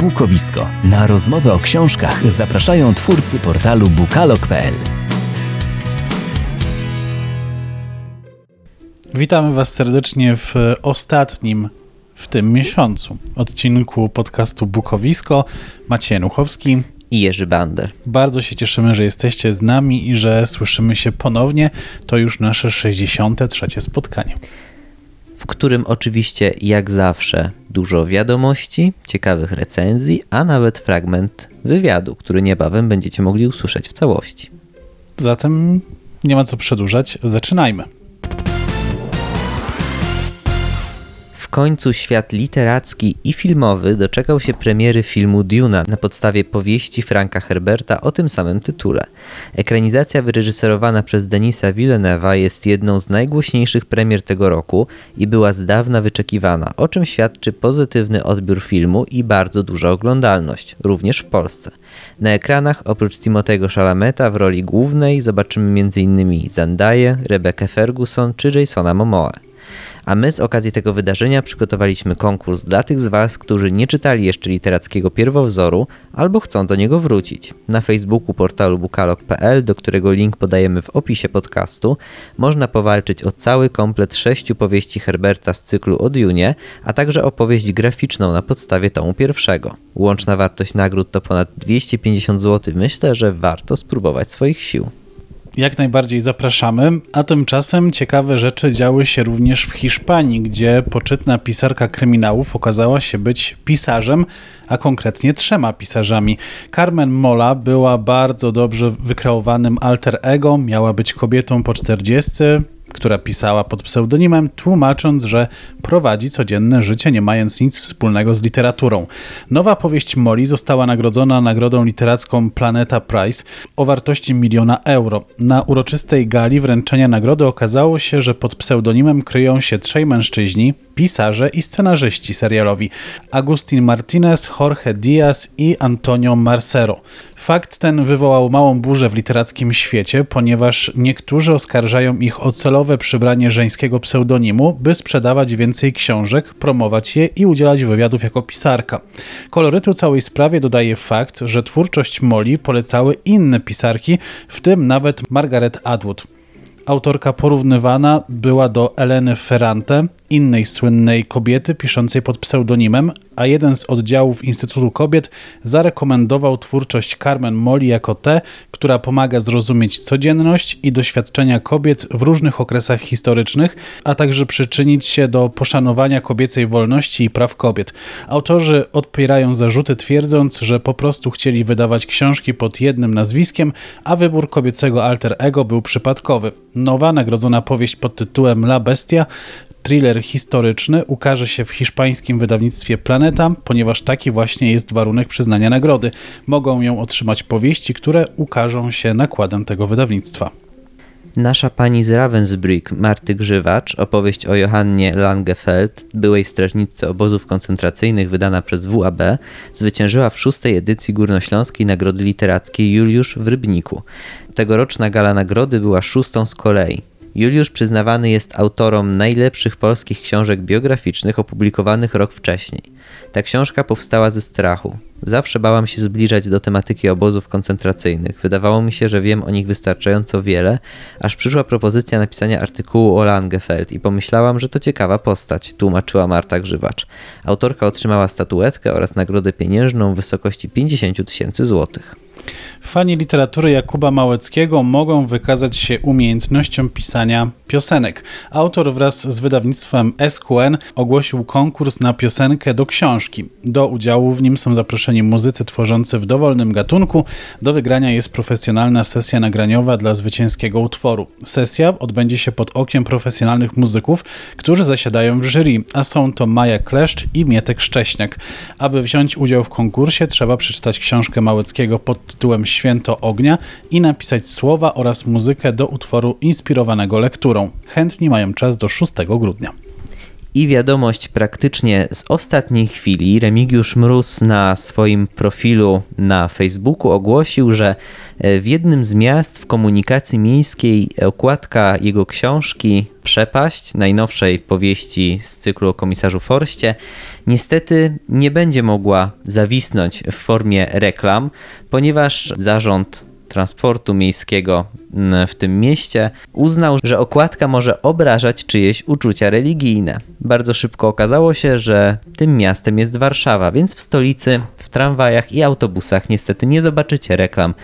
Bukowisko. Na rozmowę o książkach zapraszają twórcy portalu bukalog.pl. Witamy Was serdecznie w ostatnim w tym miesiącu odcinku podcastu Bukowisko. Maciej Nuchowski i Jerzy Bander. Bardzo się cieszymy, że jesteście z nami i że słyszymy się ponownie. To już nasze 63. spotkanie. W którym oczywiście, jak zawsze, dużo wiadomości, ciekawych recenzji, a nawet fragment wywiadu, który niebawem będziecie mogli usłyszeć w całości. Zatem nie ma co przedłużać, zaczynajmy. W końcu świat literacki i filmowy doczekał się premiery filmu Duna na podstawie powieści Franka Herberta o tym samym tytule. Ekranizacja wyreżyserowana przez Denisa Villeneuve'a jest jedną z najgłośniejszych premier tego roku i była z dawna wyczekiwana, o czym świadczy pozytywny odbiór filmu i bardzo duża oglądalność, również w Polsce. Na ekranach oprócz Timotego Chalameta w roli głównej zobaczymy m.in. Zendaya, Rebecca Ferguson czy Jasona Momoa a my z okazji tego wydarzenia przygotowaliśmy konkurs dla tych z Was, którzy nie czytali jeszcze literackiego pierwowzoru albo chcą do niego wrócić. Na Facebooku portalu bukalog.pl, do którego link podajemy w opisie podcastu, można powalczyć o cały komplet sześciu powieści Herberta z cyklu o Dune, a także opowieść graficzną na podstawie tomu pierwszego. Łączna wartość nagród to ponad 250 zł. Myślę, że warto spróbować swoich sił jak najbardziej zapraszamy, a tymczasem ciekawe rzeczy działy się również w Hiszpanii, gdzie poczytna pisarka kryminałów okazała się być pisarzem, a konkretnie trzema pisarzami. Carmen Mola była bardzo dobrze wykreowanym alter ego, miała być kobietą po 40, która pisała pod pseudonimem, tłumacząc, że prowadzi codzienne życie, nie mając nic wspólnego z literaturą. Nowa powieść Molly została nagrodzona nagrodą literacką Planeta Prize o wartości miliona euro. Na uroczystej gali wręczenia nagrody okazało się, że pod pseudonimem kryją się trzej mężczyźni, pisarze i scenarzyści serialowi Agustin Martinez, Jorge Diaz i Antonio Marcero. Fakt ten wywołał małą burzę w literackim świecie, ponieważ niektórzy oskarżają ich o celowe przybranie żeńskiego pseudonimu, by sprzedawać więcej książek, promować je i udzielać wywiadów jako pisarka. Kolorytu całej sprawie dodaje fakt, że twórczość Molly polecały inne pisarki, w tym nawet Margaret Atwood. Autorka porównywana była do Eleny Ferrante, innej słynnej kobiety piszącej pod pseudonimem, a jeden z oddziałów Instytutu Kobiet zarekomendował twórczość Carmen Molly jako tę, która pomaga zrozumieć codzienność i doświadczenia kobiet w różnych okresach historycznych, a także przyczynić się do poszanowania kobiecej wolności i praw kobiet. Autorzy odpierają zarzuty twierdząc, że po prostu chcieli wydawać książki pod jednym nazwiskiem, a wybór kobiecego alter ego był przypadkowy. Nowa, nagrodzona powieść pod tytułem La Bestia thriller historyczny ukaże się w hiszpańskim wydawnictwie Planeta, ponieważ taki właśnie jest warunek przyznania nagrody. Mogą ją otrzymać powieści, które ukażą się nakładem tego wydawnictwa. Nasza pani z Ravensbrück, Marty Grzywacz, opowieść o Johannie Langefeld, byłej strażniczce obozów koncentracyjnych wydana przez WAB, zwyciężyła w szóstej edycji Górnośląskiej Nagrody Literackiej Juliusz w Rybniku. Tegoroczna gala nagrody była szóstą z kolei. Juliusz przyznawany jest autorom najlepszych polskich książek biograficznych opublikowanych rok wcześniej. Ta książka powstała ze strachu. Zawsze bałam się zbliżać do tematyki obozów koncentracyjnych. Wydawało mi się, że wiem o nich wystarczająco wiele, aż przyszła propozycja napisania artykułu o Langefeld i pomyślałam, że to ciekawa postać, tłumaczyła Marta Grzywacz. Autorka otrzymała statuetkę oraz nagrodę pieniężną w wysokości 50 tysięcy złotych. Fani literatury Jakuba Małeckiego mogą wykazać się umiejętnością pisania piosenek. Autor wraz z wydawnictwem SQN ogłosił konkurs na piosenkę do książki. Do udziału w nim są zaproszeni muzycy tworzący w dowolnym gatunku. Do wygrania jest profesjonalna sesja nagraniowa dla zwycięskiego utworu. Sesja odbędzie się pod okiem profesjonalnych muzyków, którzy zasiadają w jury, a są to Maja Kleszcz i Mietek Szcześniak. Aby wziąć udział w konkursie trzeba przeczytać książkę Małeckiego pod tytułem Święto Ognia i napisać słowa oraz muzykę do utworu inspirowanego lekturą. Chętni mają czas do 6 grudnia. I wiadomość praktycznie z ostatniej chwili. Remigiusz Mróz na swoim profilu na Facebooku ogłosił, że w jednym z miast w komunikacji miejskiej okładka jego książki Przepaść, najnowszej powieści z cyklu o komisarzu Forście, niestety nie będzie mogła zawisnąć w formie reklam, ponieważ zarząd transportu miejskiego w tym mieście uznał, że okładka może obrażać czyjeś uczucia religijne. Bardzo szybko okazało się, że tym miastem jest Warszawa, więc w stolicy, w tramwajach i autobusach niestety nie zobaczycie reklam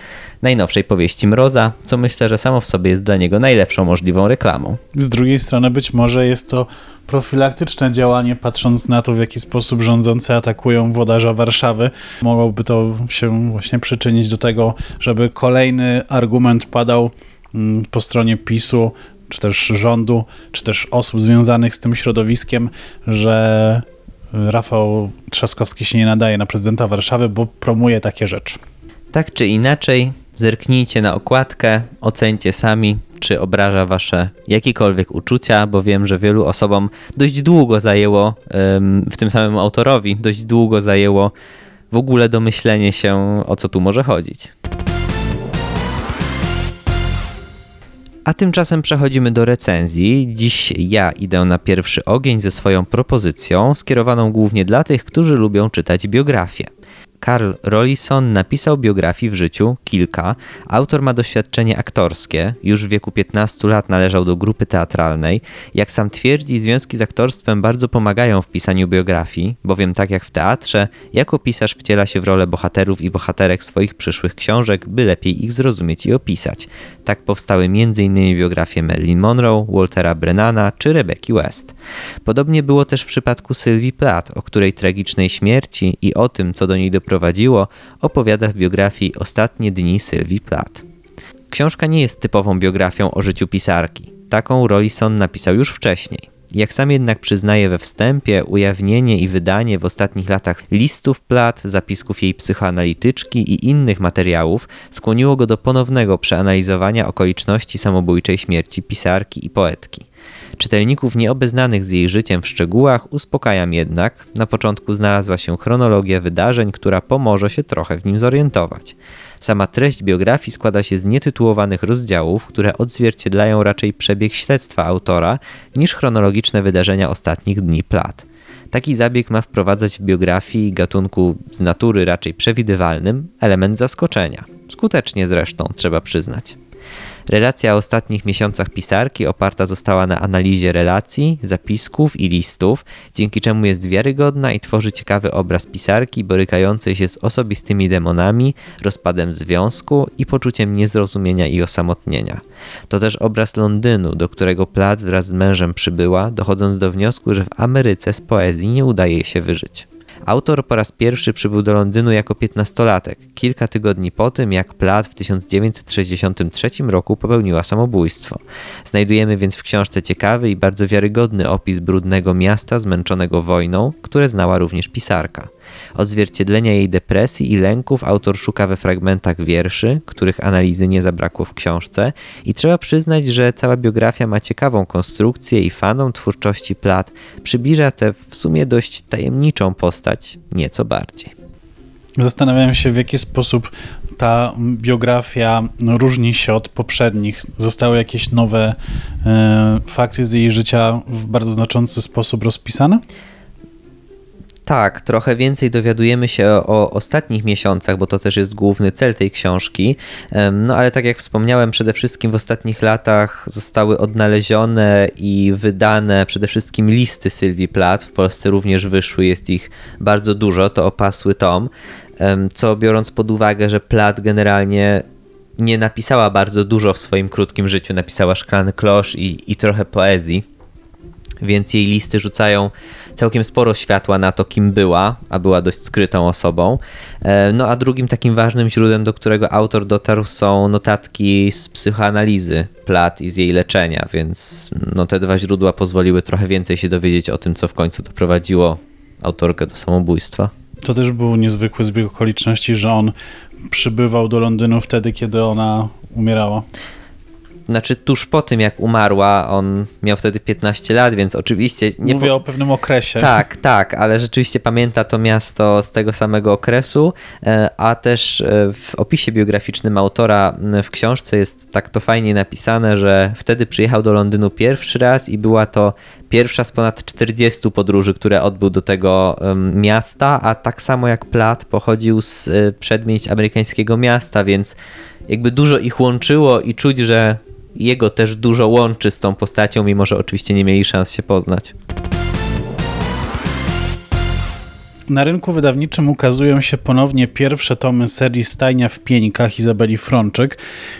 najnowszej powieści Mroza, co myślę, że samo w sobie jest dla niego najlepszą możliwą reklamą. Z drugiej strony być może jest to profilaktyczne działanie, patrząc na to, w jaki sposób rządzący atakują włodarza Warszawy. Mogłoby to się właśnie przyczynić do tego, żeby kolejny argument padał po stronie PiSu, czy też rządu, czy też osób związanych z tym środowiskiem, że Rafał Trzaskowski się nie nadaje na prezydenta Warszawy, bo promuje takie rzeczy. Tak czy inaczej, Zerknijcie na okładkę, ocencie sami, czy obraża wasze jakiekolwiek uczucia, bo wiem, że wielu osobom dość długo zajęło, w tym samym autorowi, dość długo zajęło w ogóle domyślenie się, o co tu może chodzić. A tymczasem przechodzimy do recenzji. Dziś ja idę na pierwszy ogień ze swoją propozycją, skierowaną głównie dla tych, którzy lubią czytać biografię. Karl Rollison napisał biografii w życiu kilka. Autor ma doświadczenie aktorskie, już w wieku 15 lat należał do grupy teatralnej. Jak sam twierdzi, związki z aktorstwem bardzo pomagają w pisaniu biografii, bowiem tak jak w teatrze, jako pisarz wciela się w rolę bohaterów i bohaterek swoich przyszłych książek, by lepiej ich zrozumieć i opisać. Tak powstały m.in. biografie Marilyn Monroe, Waltera Brennana czy Rebecca West. Podobnie było też w przypadku Sylwii Plath, o której tragicznej śmierci i o tym, co do niej doprowadziło, opowiada w biografii Ostatnie dni Sylwii Plath. Książka nie jest typową biografią o życiu pisarki. Taką Rollison napisał już wcześniej. Jak sam jednak przyznaje we wstępie, ujawnienie i wydanie w ostatnich latach listów plat, zapisków jej psychoanalityczki i innych materiałów skłoniło go do ponownego przeanalizowania okoliczności samobójczej śmierci pisarki i poetki. Czytelników nieobeznanych z jej życiem w szczegółach uspokajam jednak, na początku znalazła się chronologia wydarzeń, która pomoże się trochę w nim zorientować. Sama treść biografii składa się z nietytułowanych rozdziałów, które odzwierciedlają raczej przebieg śledztwa autora niż chronologiczne wydarzenia ostatnich dni plat. Taki zabieg ma wprowadzać w biografii gatunku z natury raczej przewidywalnym element zaskoczenia. Skutecznie zresztą, trzeba przyznać. Relacja o ostatnich miesiącach pisarki oparta została na analizie relacji, zapisków i listów, dzięki czemu jest wiarygodna i tworzy ciekawy obraz pisarki borykającej się z osobistymi demonami, rozpadem związku i poczuciem niezrozumienia i osamotnienia. To też obraz Londynu, do którego Plac wraz z mężem przybyła, dochodząc do wniosku, że w Ameryce z poezji nie udaje się wyżyć. Autor po raz pierwszy przybył do Londynu jako piętnastolatek, kilka tygodni po tym, jak Plath w 1963 roku popełniła samobójstwo. Znajdujemy więc w książce ciekawy i bardzo wiarygodny opis brudnego miasta zmęczonego wojną, które znała również pisarka. Odzwierciedlenia jej depresji i lęków autor szuka we fragmentach wierszy, których analizy nie zabrakło w książce i trzeba przyznać, że cała biografia ma ciekawą konstrukcję i fanom twórczości Plat przybliża tę w sumie dość tajemniczą postać nieco bardziej. Zastanawiam się, w jaki sposób ta biografia różni się od poprzednich. Zostały jakieś nowe e, fakty z jej życia w bardzo znaczący sposób rozpisane? Tak, trochę więcej dowiadujemy się o ostatnich miesiącach, bo to też jest główny cel tej książki. No ale tak jak wspomniałem, przede wszystkim w ostatnich latach zostały odnalezione i wydane przede wszystkim listy Sylwii Plath. W Polsce również wyszły, jest ich bardzo dużo, to opasły tom. Co biorąc pod uwagę, że Plath generalnie nie napisała bardzo dużo w swoim krótkim życiu, napisała Szklany Klosz i, i trochę poezji, więc jej listy rzucają całkiem sporo światła na to, kim była, a była dość skrytą osobą. E, no a drugim takim ważnym źródłem, do którego autor dotarł, są notatki z psychoanalizy Plat i z jej leczenia, więc no, te dwa źródła pozwoliły trochę więcej się dowiedzieć o tym, co w końcu doprowadziło autorkę do samobójstwa. To też był niezwykły zbieg okoliczności, że on przybywał do Londynu wtedy, kiedy ona umierała. Znaczy tuż po tym jak umarła, on miał wtedy 15 lat, więc oczywiście nie Mówię po... o pewnym okresie. Tak, tak, ale rzeczywiście pamięta to miasto z tego samego okresu, e, a też e, w opisie biograficznym autora w książce jest tak to fajnie napisane, że wtedy przyjechał do Londynu pierwszy raz i była to pierwsza z ponad 40 podróży, które odbył do tego miasta, a tak samo jak Platt pochodził z e, przedmieść amerykańskiego miasta, więc jakby dużo ich łączyło i czuć, że jego też dużo łączy z tą postacią, mimo że oczywiście nie mieli szans się poznać. Na rynku wydawniczym ukazują się ponownie pierwsze tomy serii Stajnia w pieńkach Izabeli Frączyk.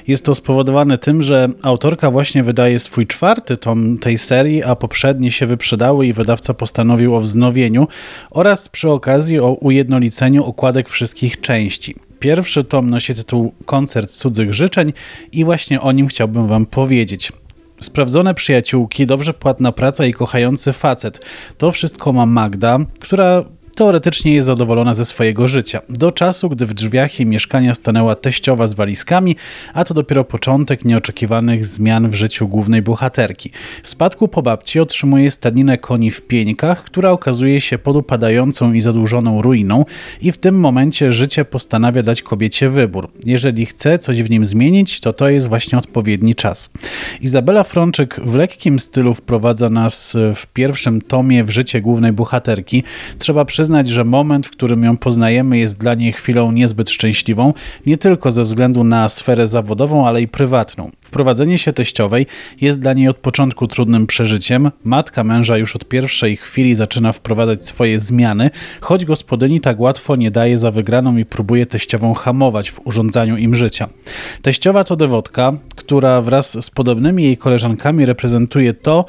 Jest to spowodowane tym, że autorka właśnie wydaje swój czwarty tom tej serii, a poprzednie się wyprzedały i wydawca postanowił o wznowieniu oraz przy okazji o ujednoliceniu okładek wszystkich części. Pierwszy tom nosi tytuł Koncert cudzych życzeń i właśnie o nim chciałbym wam powiedzieć. Sprawdzone przyjaciółki, dobrze płatna praca i kochający facet. To wszystko ma Magda, która teoretycznie jest zadowolona ze swojego życia. Do czasu, gdy w drzwiach jej mieszkania stanęła teściowa z walizkami, a to dopiero początek nieoczekiwanych zmian w życiu głównej bohaterki. W spadku po babci otrzymuje stadninę koni w pieńkach, która okazuje się podupadającą i zadłużoną ruiną i w tym momencie życie postanawia dać kobiecie wybór. Jeżeli chce coś w nim zmienić, to to jest właśnie odpowiedni czas. Izabela Frączyk w lekkim stylu wprowadza nas w pierwszym tomie w życie głównej bohaterki. Trzeba przyznać, że moment, w którym ją poznajemy, jest dla niej chwilą niezbyt szczęśliwą, nie tylko ze względu na sferę zawodową, ale i prywatną. Wprowadzenie się teściowej jest dla niej od początku trudnym przeżyciem. Matka męża już od pierwszej chwili zaczyna wprowadzać swoje zmiany, choć gospodyni tak łatwo nie daje za wygraną i próbuje teściową hamować w urządzaniu im życia. Teściowa to dewotka, która wraz z podobnymi jej koleżankami reprezentuje to,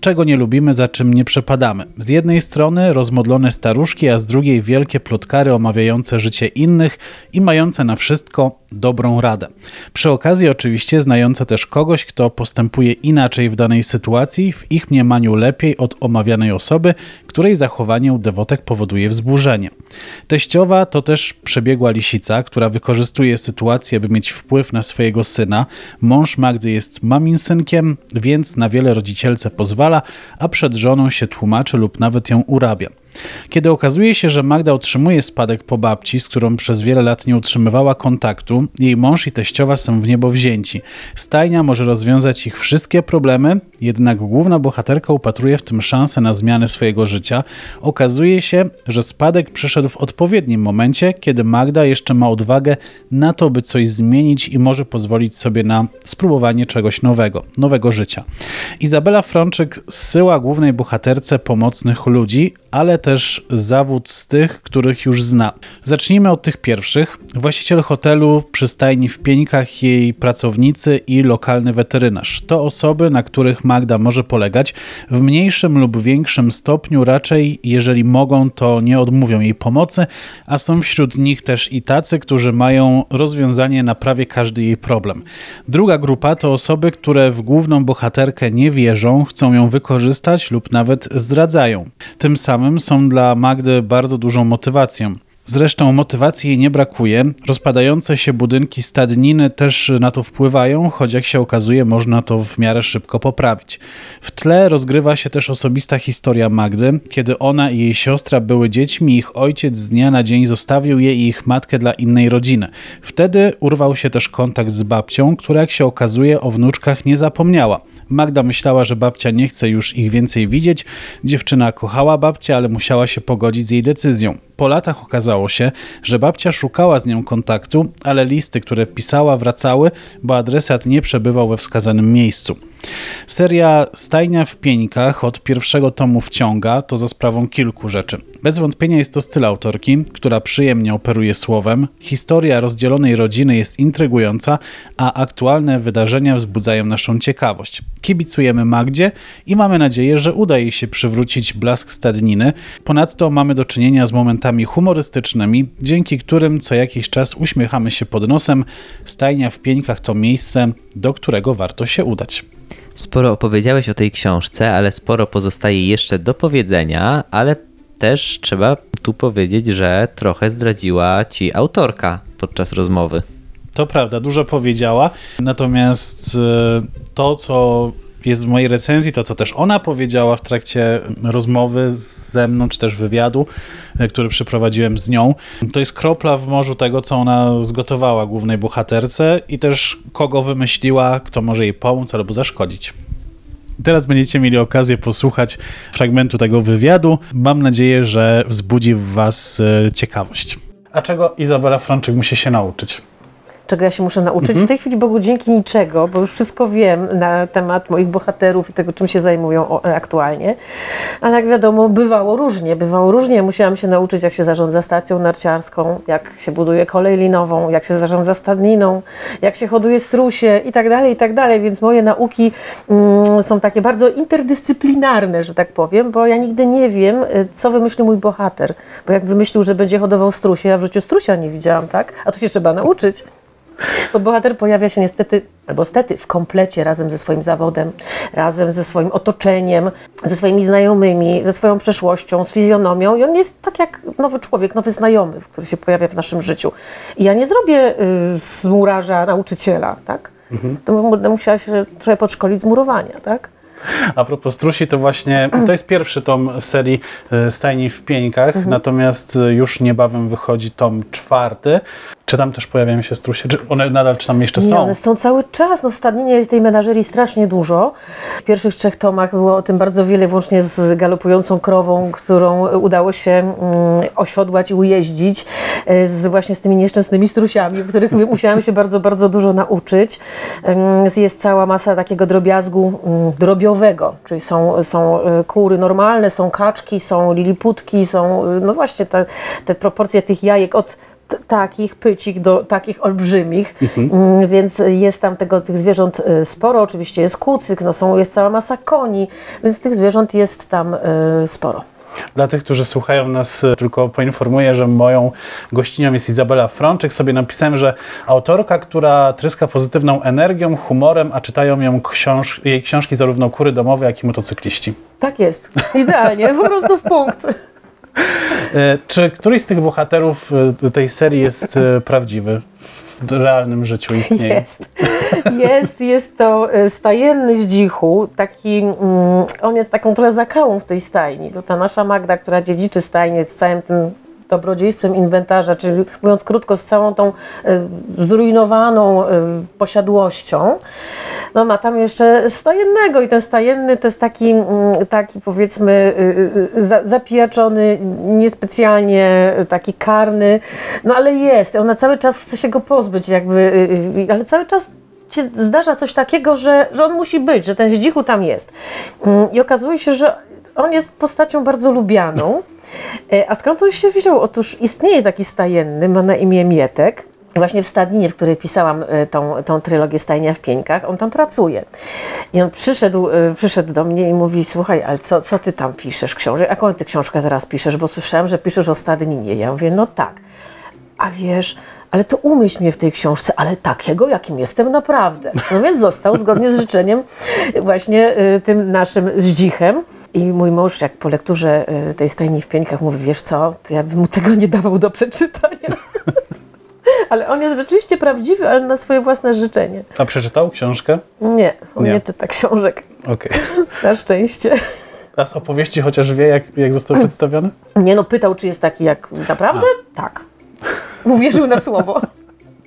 czego nie lubimy, za czym nie przepadamy. Z jednej strony rozmodlone staruszki, a z drugiej wielkie plotkary omawiające życie innych i mające na wszystko dobrą radę. Przy okazji oczywiście znające też kogoś, kto postępuje inaczej w danej sytuacji, w ich mniemaniu lepiej od omawianej osoby, której zachowanie u dewotek powoduje wzburzenie. Teściowa to też przebiegła lisica, która wykorzystuje sytuację, by mieć wpływ na swojego syna. Mąż Magdy jest mamin synkiem, więc na wiele rodzicielce pozwala, a przed żoną się tłumaczy lub nawet ją urabia. Kiedy okazuje się, że Magda otrzymuje spadek po babci, z którą przez wiele lat nie utrzymywała kontaktu, jej mąż i teściowa są w niebo wzięci. Stajnia może rozwiązać ich wszystkie problemy, jednak główna bohaterka upatruje w tym szansę na zmianę swojego życia. Okazuje się, że spadek przyszedł w odpowiednim momencie, kiedy Magda jeszcze ma odwagę na to, by coś zmienić i może pozwolić sobie na spróbowanie czegoś nowego, nowego życia. Izabela Frączyk zsyła głównej bohaterce pomocnych ludzi, ale też zawód z tych, których już zna. Zacznijmy od tych pierwszych. Właściciel hotelu, przystajni w Pieńkach, jej pracownicy i lokalny weterynarz. To osoby, na których Magda może polegać. W mniejszym lub większym stopniu raczej, jeżeli mogą, to nie odmówią jej pomocy, a są wśród nich też i tacy, którzy mają rozwiązanie na prawie każdy jej problem. Druga grupa to osoby, które w główną bohaterkę nie wierzą, chcą ją wykorzystać lub nawet zdradzają. Tym samym są dla Magdy bardzo dużą motywacją. Zresztą motywacji jej nie brakuje. Rozpadające się budynki stadniny też na to wpływają, choć jak się okazuje, można to w miarę szybko poprawić. W tle rozgrywa się też osobista historia Magdy, kiedy ona i jej siostra były dziećmi, ich ojciec z dnia na dzień zostawił je i ich matkę dla innej rodziny. Wtedy urwał się też kontakt z babcią, która jak się okazuje o wnuczkach nie zapomniała. Magda myślała, że babcia nie chce już ich więcej widzieć. Dziewczyna kochała babcię, ale musiała się pogodzić z jej decyzją. Po latach okazało się, że babcia szukała z nią kontaktu, ale listy, które pisała, wracały, bo adresat nie przebywał we wskazanym miejscu. Seria Stajnia w Pieńkach od pierwszego tomu wciąga, to za sprawą kilku rzeczy. Bez wątpienia jest to styl autorki, która przyjemnie operuje słowem. Historia rozdzielonej rodziny jest intrygująca, a aktualne wydarzenia wzbudzają naszą ciekawość. Kibicujemy Magdzie i mamy nadzieję, że uda jej się przywrócić blask stadniny. Ponadto mamy do czynienia z momentami humorystycznymi, dzięki którym co jakiś czas uśmiechamy się pod nosem. Stajnia w Pieńkach to miejsce, do którego warto się udać. Sporo opowiedziałeś o tej książce, ale sporo pozostaje jeszcze do powiedzenia, ale też trzeba tu powiedzieć, że trochę zdradziła ci autorka podczas rozmowy. To prawda, dużo powiedziała. Natomiast e, to, co jest w mojej recenzji, to co też ona powiedziała w trakcie rozmowy ze mną, czy też wywiadu, e, który przeprowadziłem z nią, to jest kropla w morzu tego, co ona zgotowała głównej bohaterce i też kogo wymyśliła, kto może jej pomóc albo zaszkodzić. Teraz będziecie mieli okazję posłuchać fragmentu tego wywiadu. Mam nadzieję, że wzbudzi w Was e, ciekawość. A czego Izabela Frączyk musi się nauczyć? Czego ja się muszę nauczyć. Mhm. W tej chwili Bogu dzięki niczego, bo już wszystko wiem na temat moich bohaterów i tego, czym się zajmują aktualnie. Ale jak wiadomo, bywało różnie. Bywało różnie. Musiałam się nauczyć, jak się zarządza stacją narciarską, jak się buduje kolej linową, jak się zarządza stadniną, jak się hoduje strusie i tak dalej, i tak dalej. Więc moje nauki mm, są takie bardzo interdyscyplinarne, że tak powiem, bo ja nigdy nie wiem, y, co wymyśli mój bohater. Bo jak wymyślił, że będzie hodował strusie, ja w życiu strusia nie widziałam, tak? A tu się trzeba nauczyć. Bo bohater pojawia się niestety, albo stety, w komplecie razem ze swoim zawodem, razem ze swoim otoczeniem, ze swoimi znajomymi, ze swoją przeszłością, z fizjonomią i on jest tak jak nowy człowiek, nowy znajomy, który się pojawia w naszym życiu. I ja nie zrobię y, z murarza nauczyciela, tak? To mu- będę musiała się trochę podszkolić z murowania, tak? A propos strusi, to właśnie to jest pierwszy tom serii e, Stajni w Pieńkach, natomiast e, już niebawem wychodzi tom czwarty. Czy tam też pojawiają się strusie? Czy one nadal czy tam jeszcze Nie, są? one są cały czas. No w Stadninie jest tej menażerii strasznie dużo. W pierwszych trzech tomach było o tym bardzo wiele, włącznie z galopującą krową, którą udało się mm, osiodłać i ujeździć, e, z, właśnie z tymi nieszczęsnymi strusiami, których musiałam się bardzo, bardzo dużo nauczyć. Jest cała masa takiego drobiazgu mm, drobiowego, czyli są, są e, kury normalne, są kaczki, są liliputki, są e, no właśnie te, te proporcje tych jajek od takich pycik do takich olbrzymich, Mm, więc jest tam tego, tych zwierząt y, sporo, oczywiście jest kucyk, no są, jest cała masa koni, więc tych zwierząt jest tam y, sporo. Dla tych, którzy słuchają nas, e, tylko poinformuję, że moją gościnią jest Izabela Frączyk. Sobie napisałem, że autorka, która tryska pozytywną energią, humorem, a czytają ją książ jej książki zarówno kury domowe, jak i motocykliści. Tak jest, idealnie, po prostu w punkt. E, Czy któryś z tych bohaterów e, tej serii jest e, prawdziwy? W realnym życiu istnieje? Jest. Jest, jest to stajenny zdzichu, taki, mm, on jest taką trochę zakałą w tej stajni, bo ta nasza Magda, która dziedziczy stajnię z całym tym dobrodziejstwem inwentarza, czyli mówiąc krótko, z całą tą y, zrujnowaną y, posiadłością, no ma tam jeszcze stajennego i ten stajenny to jest taki, mm, taki powiedzmy za- zapijaczony, niespecjalnie taki karny, no ale jest, ona cały czas chce się go pozbyć jakby, ale cały czas się zdarza coś takiego, że, że on musi być, że ten zdzichu tam jest. Mm, I okazuje się, że on jest postacią bardzo lubianą. E, A skąd on się wziął? Otóż istnieje taki stajenny, ma na imię Mietek. Właśnie w Stadninie, w której pisałam e, tą, tą trylogię Stajnia w Pieńkach, on tam pracuje. I on przyszedł, e, przyszedł do mnie i mówi, słuchaj, ale co, co ty tam piszesz książek? Jaką ty książkę teraz piszesz? Bo słyszałam, że piszesz o Stadninie. Ja mówię, no tak. A wiesz, ale to umyśl mnie w tej książce, ale takiego, jakim jestem naprawdę. No więc został zgodnie z życzeniem właśnie tym naszym zdzichem. I mój mąż, jak po lekturze y, tej stajni w pieńkach mówi, wiesz co, to ja bym mu tego nie dawał do przeczytania. ale on jest rzeczywiście prawdziwy, ale na swoje własne życzenie. A przeczytał książkę? Nie, on Nie. nie, czyta książek, Okej. na szczęście. A z opowieści chociaż wie, jak, jak został przedstawiony? Nie no, pytał, czy jest taki jak naprawdę? Tak. Uwierzył na słowo.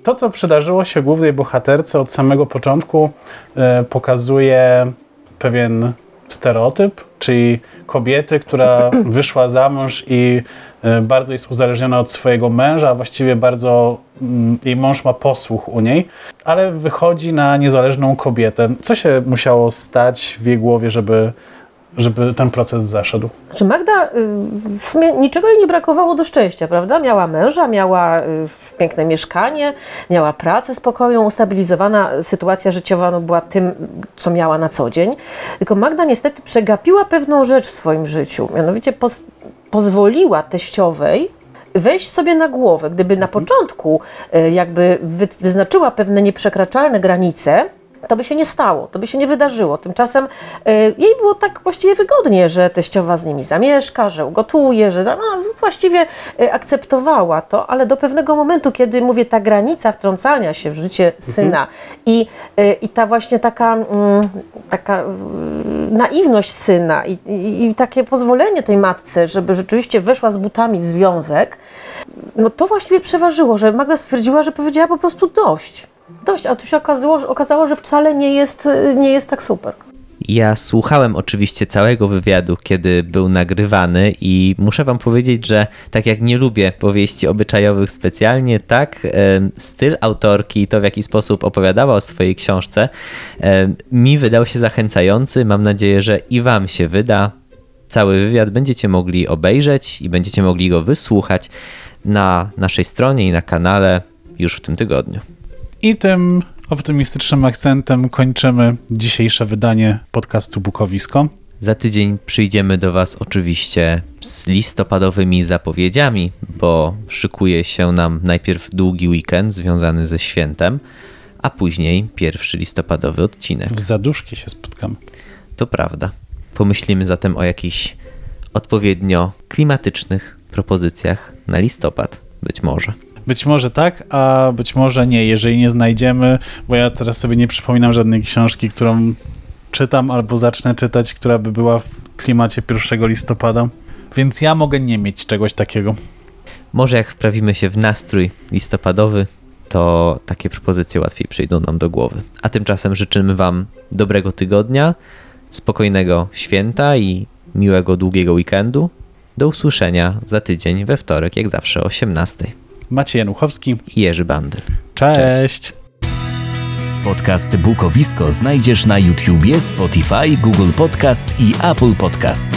To, co przydarzyło się głównej bohaterce od samego początku, e, pokazuje pewien stereotyp, czyli kobiety, która wyszła za mąż i e, bardzo jest uzależniona od swojego męża, a właściwie bardzo mm, jej mąż ma posłuch u niej, ale wychodzi na niezależną kobietę. Co się musiało stać w jej głowie, żeby, żeby ten proces zaszedł? Znaczy Magda, y, w sumie niczego jej nie brakowało do szczęścia, prawda? Miała męża, miała y, piękne mieszkanie, miała pracę spokojną, ustabilizowana sytuacja życiowa no, była tym, co miała na co dzień. Tylko Magda niestety przegapiła pewną rzecz w swoim życiu, mianowicie pos- pozwoliła teściowej wejść sobie na głowę. Gdyby na początku y, jakby wy- wyznaczyła pewne nieprzekraczalne granice, to by się nie stało, to by się nie wydarzyło. Tymczasem y, jej było tak właściwie wygodnie, że teściowa z nimi zamieszka, że ugotuje, że no, właściwie y, akceptowała to, ale do pewnego momentu, kiedy mówię, ta granica wtrącania się w życie syna i, y, i ta właśnie taka, mm, taka naiwność syna i, i, i takie pozwolenie tej matce, żeby rzeczywiście weszła z butami w związek, no to właściwie przeważyło, że Magda stwierdziła, że powiedziała po prostu dość. Dość, a tu się okazało, że, okazało, że wcale nie jest, nie jest tak super. Ja słuchałem oczywiście całego wywiadu, kiedy był nagrywany i muszę wam powiedzieć, że tak jak nie lubię powieści obyczajowych specjalnie, tak styl autorki i to w jaki sposób opowiadała o swojej książce mi wydał się zachęcający. Mam nadzieję, że i wam się wyda. Cały wywiad będziecie mogli obejrzeć i będziecie mogli go wysłuchać na naszej stronie i na kanale już w tym tygodniu. I tym optymistycznym akcentem kończymy dzisiejsze wydanie podcastu Bukowisko. Za tydzień przyjdziemy do Was oczywiście z listopadowymi zapowiedziami, bo szykuje się nam najpierw długi weekend związany ze świętem, a później pierwszy listopadowy odcinek. W zaduszki się spotkamy. To prawda. Pomyślimy zatem o jakichś odpowiednio klimatycznych propozycjach na listopad, być może. Być może tak, a być może nie, jeżeli nie znajdziemy, bo ja teraz sobie nie przypominam żadnej książki, którą czytam albo zacznę czytać, która by była w klimacie 1 listopada. Więc ja mogę nie mieć czegoś takiego. Może jak wprawimy się w nastrój listopadowy, to takie propozycje łatwiej przyjdą nam do głowy. A tymczasem życzymy Wam dobrego tygodnia, spokojnego święta i miłego długiego weekendu. Do usłyszenia za tydzień we wtorek, jak zawsze o 18. Maciej Januchowski. I Jerzy Bandy. Cześć. Podcast Bukowisko znajdziesz na YouTubie, Spotify, Google Podcast i Apple Podcast.